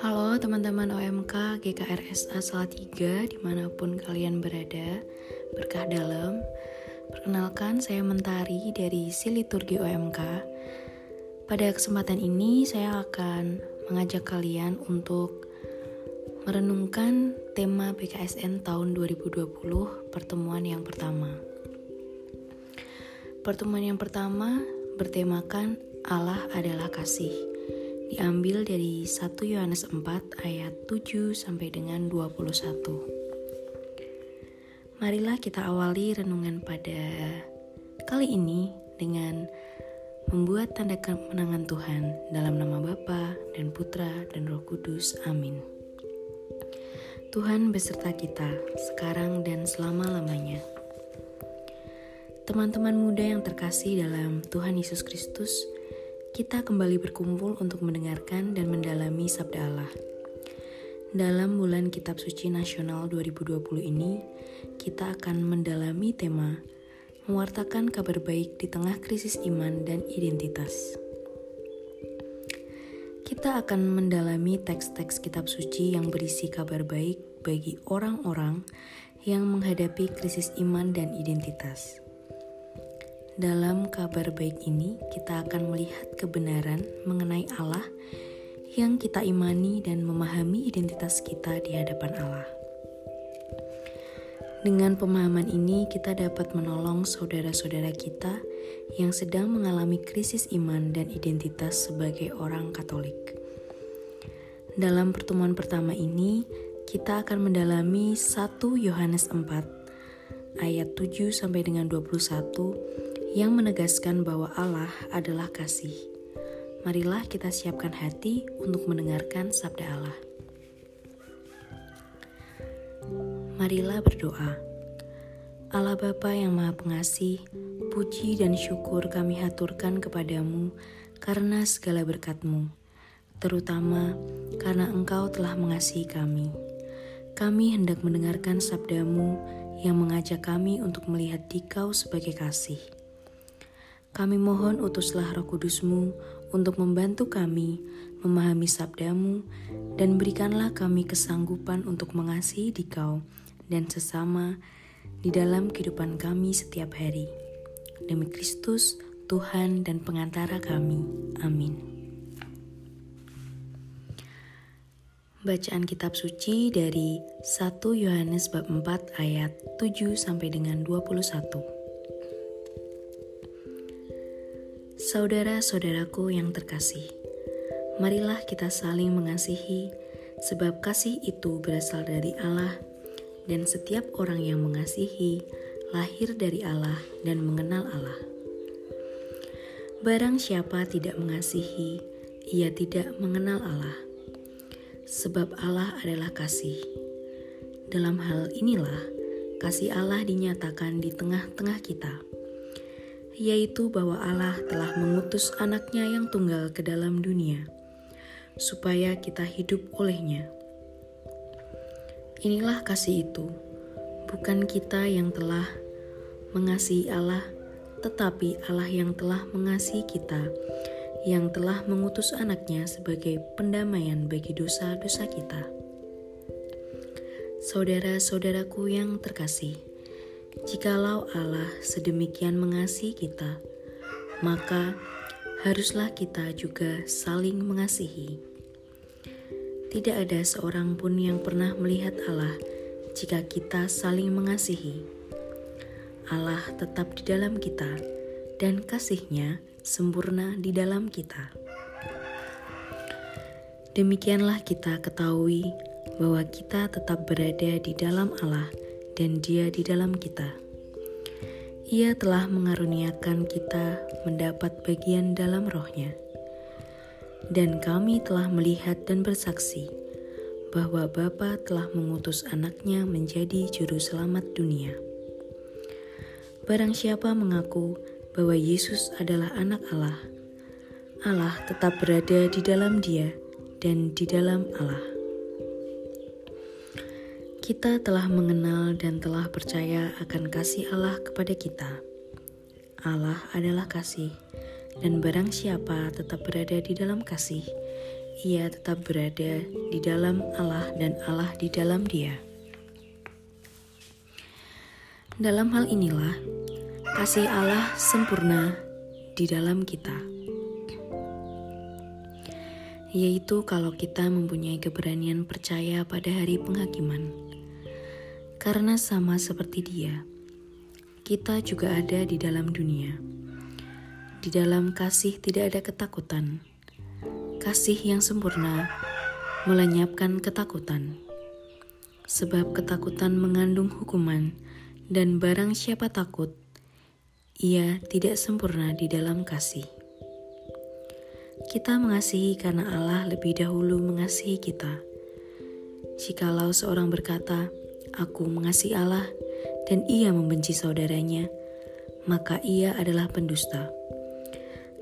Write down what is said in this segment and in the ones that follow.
Halo teman-teman OMK GKRSA Salatiga di mana pun kalian berada Berkah dalam. Perkenalkan saya Mentari dari Siliturgi OMK Pada kesempatan ini saya akan mengajak kalian untuk merenungkan tema BKSN tahun 2020 pertemuan yang pertama Pertemuan yang pertama bertemakan Allah adalah kasih diambil dari 1 Yohanes 4 ayat 7 sampai dengan 21. Marilah kita awali renungan pada kali ini dengan membuat tanda kemenangan Tuhan dalam nama Bapa dan Putra dan Roh Kudus. Amin. Tuhan beserta kita sekarang dan selama-lamanya. Teman-teman muda yang terkasih dalam Tuhan Yesus Kristus, kita kembali berkumpul untuk mendengarkan dan mendalami Sabda Allah. Dalam bulan Kitab Suci Nasional 2020 ini, kita akan mendalami tema mewartakan kabar baik di tengah krisis iman dan identitas. Kita akan mendalami teks-teks kitab suci yang berisi kabar baik bagi orang-orang yang menghadapi krisis iman dan identitas. Dalam kabar baik ini, kita akan melihat kebenaran mengenai Allah yang kita imani dan memahami identitas kita di hadapan Allah. Dengan pemahaman ini, kita dapat menolong saudara-saudara kita yang sedang mengalami krisis iman dan identitas sebagai orang Katolik. Dalam pertemuan pertama ini, kita akan mendalami 1 Yohanes 4 ayat 7 sampai dengan 21 yang menegaskan bahwa Allah adalah kasih. Marilah kita siapkan hati untuk mendengarkan sabda Allah. Marilah berdoa. Allah Bapa yang Maha Pengasih, puji dan syukur kami haturkan kepadamu karena segala berkatmu, terutama karena Engkau telah mengasihi kami. Kami hendak mendengarkan sabdamu yang mengajak kami untuk melihat dikau sebagai kasih. Kami mohon utuslah roh kudusmu untuk membantu kami memahami sabdamu dan berikanlah kami kesanggupan untuk mengasihi dikau dan sesama di dalam kehidupan kami setiap hari. Demi Kristus, Tuhan dan pengantara kami. Amin. Bacaan kitab suci dari 1 Yohanes bab 4 ayat 7 sampai dengan 21. Saudara-saudaraku yang terkasih, marilah kita saling mengasihi, sebab kasih itu berasal dari Allah, dan setiap orang yang mengasihi lahir dari Allah dan mengenal Allah. Barang siapa tidak mengasihi, ia tidak mengenal Allah, sebab Allah adalah kasih. Dalam hal inilah kasih Allah dinyatakan di tengah-tengah kita yaitu bahwa Allah telah mengutus anaknya yang tunggal ke dalam dunia, supaya kita hidup olehnya. Inilah kasih itu, bukan kita yang telah mengasihi Allah, tetapi Allah yang telah mengasihi kita, yang telah mengutus anaknya sebagai pendamaian bagi dosa-dosa kita. Saudara-saudaraku yang terkasih, Jikalau Allah sedemikian mengasihi kita, maka haruslah kita juga saling mengasihi. Tidak ada seorang pun yang pernah melihat Allah jika kita saling mengasihi. Allah tetap di dalam kita, dan kasihnya sempurna di dalam kita. Demikianlah kita ketahui bahwa kita tetap berada di dalam Allah dan Dia di dalam kita. Ia telah mengaruniakan kita mendapat bagian dalam rohnya. Dan kami telah melihat dan bersaksi bahwa Bapa telah mengutus anaknya menjadi juru selamat dunia. Barang siapa mengaku bahwa Yesus adalah anak Allah, Allah tetap berada di dalam dia dan di dalam Allah. Kita telah mengenal dan telah percaya akan kasih Allah kepada kita. Allah adalah kasih, Dan barang siapa tetap berada di dalam kasih, ia tetap berada di dalam Allah dan Allah di dalam dia. Dalam hal inilah, kasih Allah sempurna di dalam kita. Yaitu kalau kita mempunyai keberanian percaya pada hari penghakiman. Karena sama seperti dia, kita juga ada di dalam dunia. Di dalam kasih tidak ada ketakutan. Kasih yang sempurna melenyapkan ketakutan. Sebab ketakutan mengandung hukuman, dan barang siapa takut, ia tidak sempurna di dalam kasih. Kita mengasihi karena Allah lebih dahulu mengasihi kita. Jikalau seorang berkata, "Aku mengasihi Allah," dan ia membenci saudaranya, maka ia adalah pendusta.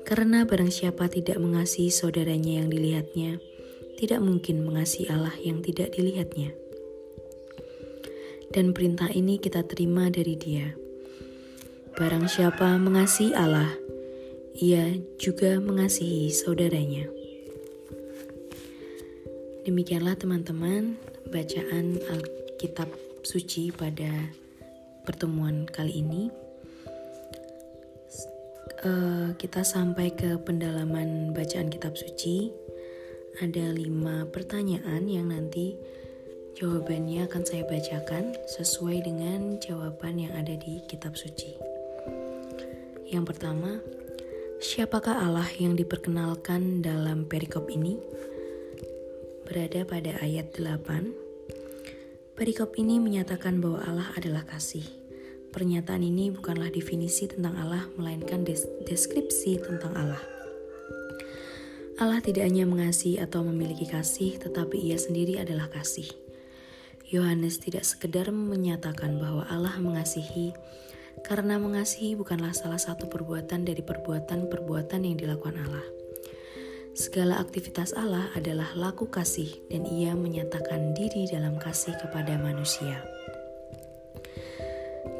Karena barang siapa tidak mengasihi saudaranya yang dilihatnya, tidak mungkin mengasihi Allah yang tidak dilihatnya dan perintah ini kita terima dari Dia. Barang siapa mengasihi Allah, ia juga mengasihi saudaranya. Demikianlah teman-teman bacaan Alkitab suci pada pertemuan kali ini. Uh, kita sampai ke pendalaman bacaan kitab suci. Ada lima pertanyaan yang nanti Jawabannya akan saya bacakan sesuai dengan jawaban yang ada di kitab suci. Yang pertama, siapakah Allah yang diperkenalkan dalam perikop ini? Berada pada ayat 8. Perikop ini menyatakan bahwa Allah adalah kasih. Pernyataan ini bukanlah definisi tentang Allah, melainkan des deskripsi tentang Allah. Allah tidak hanya mengasihi atau memiliki kasih, tetapi Ia sendiri adalah kasih. Yohanes tidak sekedar menyatakan bahwa Allah mengasihi, karena mengasihi bukanlah salah satu perbuatan dari perbuatan-perbuatan yang dilakukan Allah. Segala aktivitas Allah adalah laku kasih, dan Ia menyatakan diri dalam kasih kepada manusia.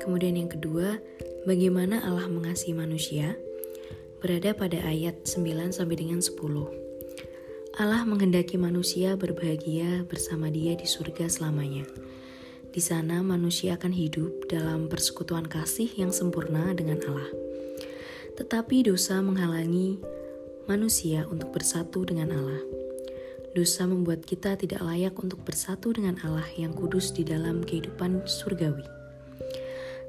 Kemudian, yang kedua, bagaimana Allah mengasihi manusia? Berada pada ayat 9 sampai dengan 10. Allah menghendaki manusia berbahagia bersama Dia di surga selamanya. Di sana, manusia akan hidup dalam persekutuan kasih yang sempurna dengan Allah. Tetapi dosa menghalangi manusia untuk bersatu dengan Allah. Dosa membuat kita tidak layak untuk bersatu dengan Allah yang kudus di dalam kehidupan surgawi.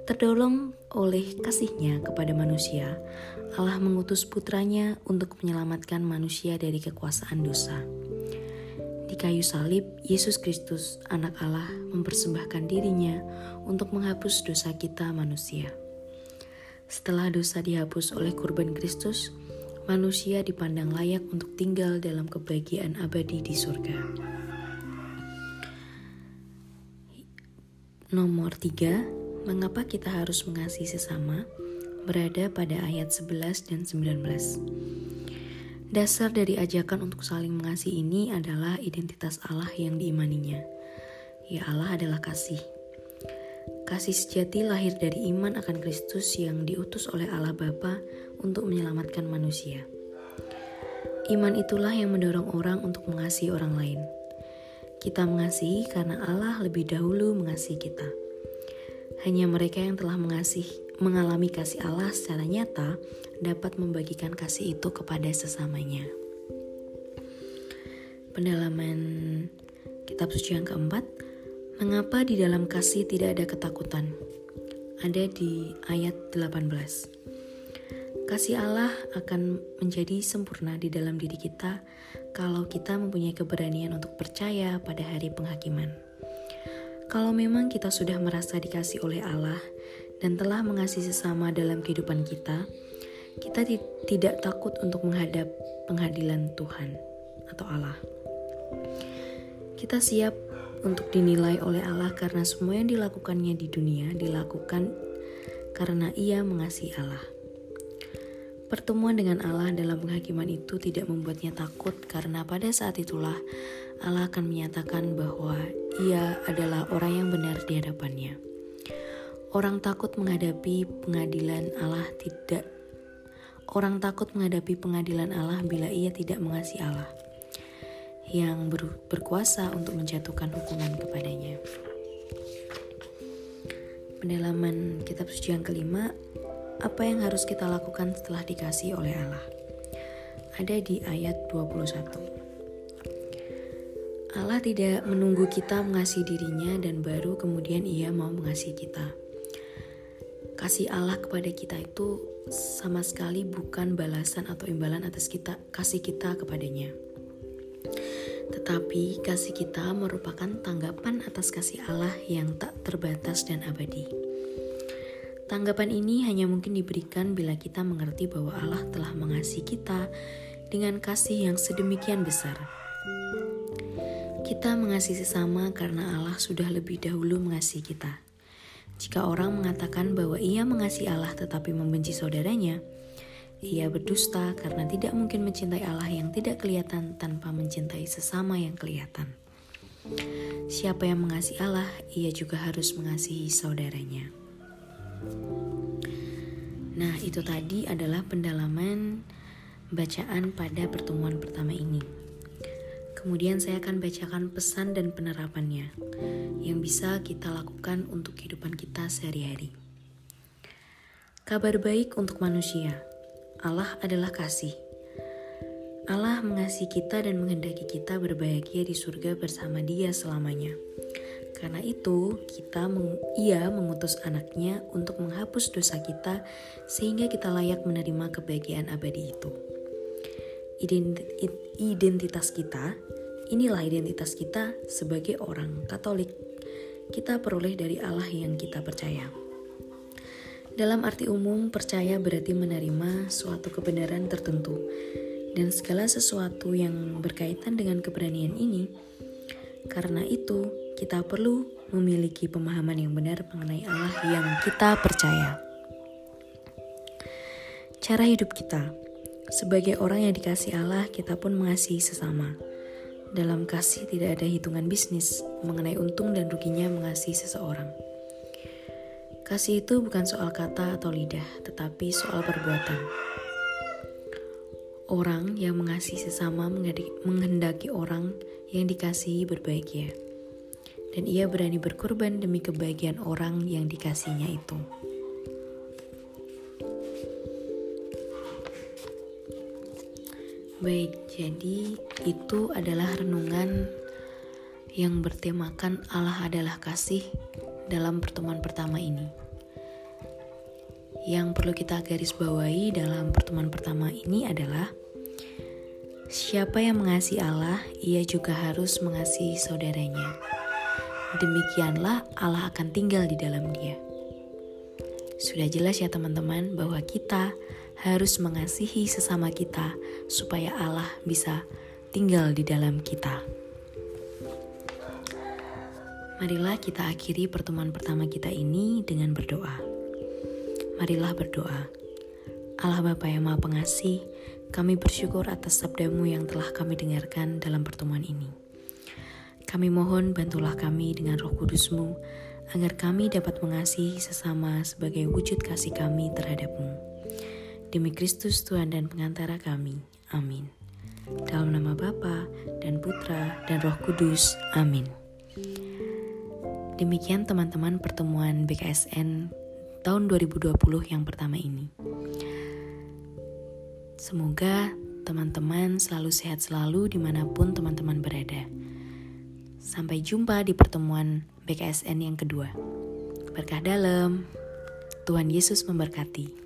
Terdolong oleh kasihnya kepada manusia, Allah mengutus putranya untuk menyelamatkan manusia dari kekuasaan dosa. Di kayu salib, Yesus Kristus, anak Allah, mempersembahkan dirinya untuk menghapus dosa kita manusia. Setelah dosa dihapus oleh kurban Kristus, manusia dipandang layak untuk tinggal dalam kebahagiaan abadi di surga. Nomor 3 Mengapa kita harus mengasihi sesama? Berada pada ayat 11 dan 19. Dasar dari ajakan untuk saling mengasihi ini adalah identitas Allah yang diimaninya. Ya Allah adalah kasih. Kasih sejati lahir dari iman akan Kristus yang diutus oleh Allah Bapa untuk menyelamatkan manusia. Iman itulah yang mendorong orang untuk mengasihi orang lain. Kita mengasihi karena Allah lebih dahulu mengasihi kita. Hanya mereka yang telah mengasih, mengalami kasih Allah secara nyata dapat membagikan kasih itu kepada sesamanya. Pendalaman kitab suci yang keempat, mengapa di dalam kasih tidak ada ketakutan? Ada di ayat 18. Kasih Allah akan menjadi sempurna di dalam diri kita kalau kita mempunyai keberanian untuk percaya pada hari penghakiman. Kalau memang kita sudah merasa dikasih oleh Allah dan telah mengasihi sesama dalam kehidupan kita, kita tidak takut untuk menghadap pengadilan Tuhan atau Allah. Kita siap untuk dinilai oleh Allah karena semua yang dilakukannya di dunia dilakukan karena Ia mengasihi Allah. Pertemuan dengan Allah dalam penghakiman itu tidak membuatnya takut karena pada saat itulah Allah akan menyatakan bahwa ia adalah orang yang benar di hadapannya. Orang takut menghadapi pengadilan Allah tidak orang takut menghadapi pengadilan Allah bila ia tidak mengasihi Allah yang ber berkuasa untuk menjatuhkan hukuman kepadanya. Pendalaman kitab suci yang kelima, apa yang harus kita lakukan setelah dikasih oleh Allah? Ada di ayat 21. Allah tidak menunggu kita mengasihi dirinya dan baru kemudian ia mau mengasihi kita. Kasih Allah kepada kita itu sama sekali bukan balasan atau imbalan atas kita kasih kita kepadanya. Tetapi kasih kita merupakan tanggapan atas kasih Allah yang tak terbatas dan abadi. Tanggapan ini hanya mungkin diberikan bila kita mengerti bahwa Allah telah mengasihi kita dengan kasih yang sedemikian besar kita mengasihi sesama karena Allah sudah lebih dahulu mengasihi kita. Jika orang mengatakan bahwa ia mengasihi Allah tetapi membenci saudaranya, ia berdusta karena tidak mungkin mencintai Allah yang tidak kelihatan tanpa mencintai sesama yang kelihatan. Siapa yang mengasihi Allah, ia juga harus mengasihi saudaranya. Nah, itu tadi adalah pendalaman bacaan pada pertemuan pertama ini. Kemudian saya akan bacakan pesan dan penerapannya yang bisa kita lakukan untuk kehidupan kita sehari-hari. Kabar baik untuk manusia. Allah adalah kasih. Allah mengasihi kita dan menghendaki kita berbahagia di surga bersama Dia selamanya. Karena itu, kita meng ia mengutus anaknya untuk menghapus dosa kita sehingga kita layak menerima kebahagiaan abadi itu identitas kita, inilah identitas kita sebagai orang Katolik. Kita peroleh dari Allah yang kita percaya. Dalam arti umum, percaya berarti menerima suatu kebenaran tertentu, dan segala sesuatu yang berkaitan dengan keberanian ini. Karena itu, kita perlu memiliki pemahaman yang benar mengenai Allah yang kita percaya. Cara hidup kita sebagai orang yang dikasih Allah, kita pun mengasihi sesama. Dalam kasih tidak ada hitungan bisnis mengenai untung dan ruginya mengasihi seseorang. Kasih itu bukan soal kata atau lidah, tetapi soal perbuatan. Orang yang mengasihi sesama menghendaki orang yang dikasihi berbahagia. Dan ia berani berkorban demi kebahagiaan orang yang dikasihnya itu. Baik, jadi itu adalah renungan yang bertemakan Allah adalah kasih dalam pertemuan pertama ini. Yang perlu kita garis bawahi dalam pertemuan pertama ini adalah siapa yang mengasihi Allah, ia juga harus mengasihi saudaranya. Demikianlah Allah akan tinggal di dalam dia. Sudah jelas ya teman-teman bahwa kita harus mengasihi sesama kita supaya Allah bisa tinggal di dalam kita. Marilah kita akhiri pertemuan pertama kita ini dengan berdoa. Marilah berdoa. Allah Bapa yang Maha Pengasih, kami bersyukur atas sabdamu yang telah kami dengarkan dalam pertemuan ini. Kami mohon bantulah kami dengan roh kudusmu, agar kami dapat mengasihi sesama sebagai wujud kasih kami terhadapmu. Demi Kristus Tuhan dan pengantara kami. Amin. Dalam nama Bapa dan Putra dan Roh Kudus. Amin. Demikian teman-teman pertemuan BKSN tahun 2020 yang pertama ini. Semoga teman-teman selalu sehat selalu di mana pun teman-teman berada. Sampai jumpa di pertemuan BKSN yang kedua. Berkah dalam, Tuhan Yesus memberkati.